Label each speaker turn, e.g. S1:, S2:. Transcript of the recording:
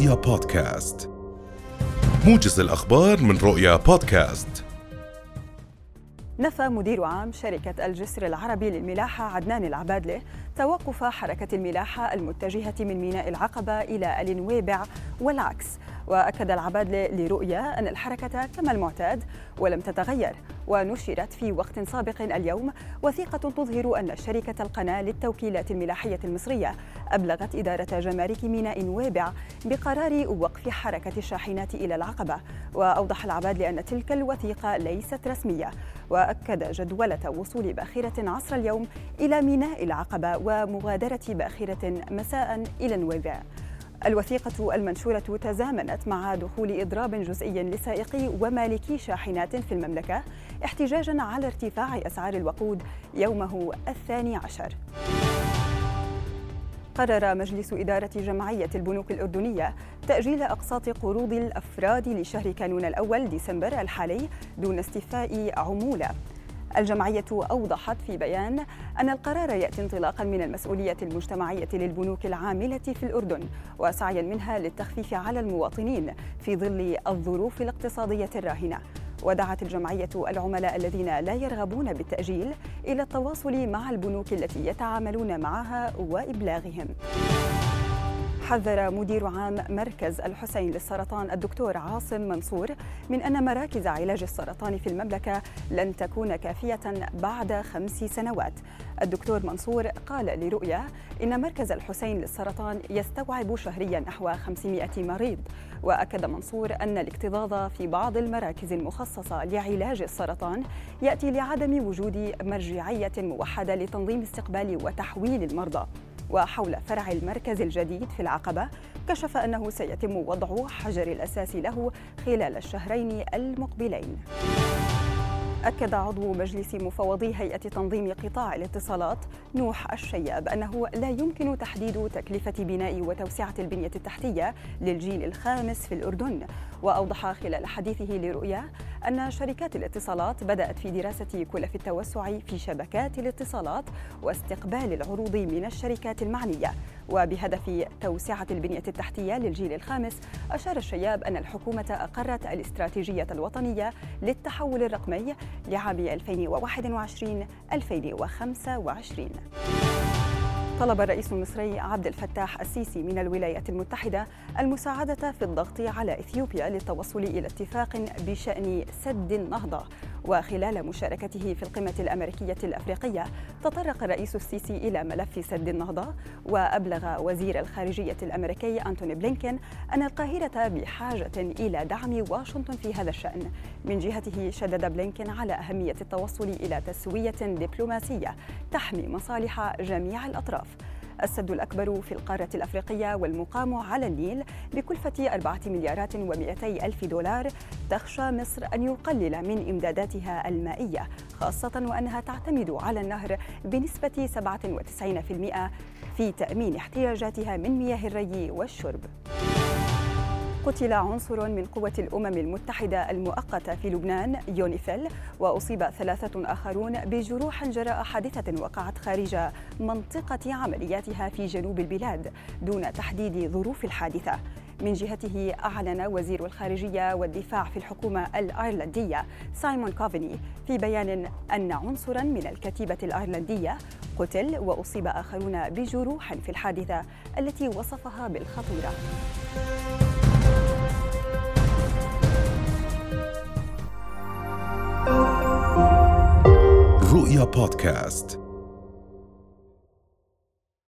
S1: رؤيا بودكاست. موجز الأخبار من رؤيا بودكاست.
S2: نفى مدير عام شركة الجسر العربي للملاحة عدنان العبادلة توقف حركة الملاحة المتجهة من ميناء العقبة إلى النويبع والعكس وأكد العبادلة لرؤيا أن الحركة كما المعتاد ولم تتغير ونشرت في وقت سابق اليوم وثيقة تظهر أن شركة القناة للتوكيلات الملاحية المصرية أبلغت إدارة جمارك ميناء نويبع بقرار وقف حركة الشاحنات إلى العقبة. وأوضح العباد لأن تلك الوثيقة ليست رسمية وأكد جدولة وصول باخرة عصر اليوم إلى ميناء العقبة ومغادرة باخرة مساء إلى نويبع الوثيقة المنشورة تزامنت مع دخول إضراب جزئي لسائقي ومالكي شاحنات في المملكة احتجاجا على ارتفاع أسعار الوقود يومه الثاني عشر. قرر مجلس إدارة جمعية البنوك الأردنية تأجيل أقساط قروض الأفراد لشهر كانون الأول ديسمبر الحالي دون استيفاء عمولة الجمعية أوضحت في بيان أن القرار يأتي انطلاقا من المسؤولية المجتمعية للبنوك العاملة في الأردن وسعيا منها للتخفيف على المواطنين في ظل الظروف الاقتصادية الراهنة. ودعت الجمعية العملاء الذين لا يرغبون بالتأجيل إلى التواصل مع البنوك التي يتعاملون معها وإبلاغهم. حذر مدير عام مركز الحسين للسرطان الدكتور عاصم منصور من أن مراكز علاج السرطان في المملكة لن تكون كافية بعد خمس سنوات. الدكتور منصور قال لرؤيا إن مركز الحسين للسرطان يستوعب شهريا نحو 500 مريض وأكد منصور أن الاكتظاظ في بعض المراكز المخصصة لعلاج السرطان يأتي لعدم وجود مرجعية موحدة لتنظيم استقبال وتحويل المرضى. وحول فرع المركز الجديد في العقبة كشف أنه سيتم وضع حجر الأساس له خلال الشهرين المقبلين. أكد عضو مجلس مفوضي هيئة تنظيم قطاع الاتصالات نوح الشياب أنه لا يمكن تحديد تكلفة بناء وتوسعة البنية التحتية للجيل الخامس في الأردن. وأوضح خلال حديثه لرؤيا أن شركات الاتصالات بدأت في دراسة كلف التوسع في شبكات الاتصالات واستقبال العروض من الشركات المعنية. وبهدف توسعة البنية التحتية للجيل الخامس أشار الشياب أن الحكومة أقرت الاستراتيجية الوطنية للتحول الرقمي لعام 2021-2025 طلب الرئيس المصري عبد الفتاح السيسي من الولايات المتحدة المساعدة في الضغط على إثيوبيا للتوصل إلى اتفاق بشأن سد النهضة. وخلال مشاركته في القمة الأمريكية الأفريقية تطرق الرئيس السيسي إلى ملف سد النهضة. وأبلغ وزير الخارجية الأمريكي أنتوني بلينكين أن القاهرة بحاجة إلى دعم واشنطن في هذا الشأن. من جهته شدد بلينكين على أهمية التوصل إلى تسوية دبلوماسية تحمي مصالح جميع الأطراف السد الأكبر في القارة الأفريقية والمقام على النيل بكلفة أربعة مليارات ومئتي ألف دولار تخشى مصر أن يقلل من إمداداتها المائية خاصة وأنها تعتمد على النهر بنسبة 97% في تأمين احتياجاتها من مياه الري والشرب. قتل عنصر من قوة الأمم المتحدة المؤقتة في لبنان يونيفيل وأصيب ثلاثة آخرون بجروح جراء حادثة وقعت خارج منطقة عملياتها في جنوب البلاد دون تحديد ظروف الحادثة. من جهته أعلن وزير الخارجية والدفاع في الحكومة الأيرلندية سايمون كوفيني في بيان أن عنصرا من الكتيبة الأيرلندية قتل وأصيب آخرون بجروح في الحادثة التي وصفها بالخطيرة
S1: رؤيا بودكاست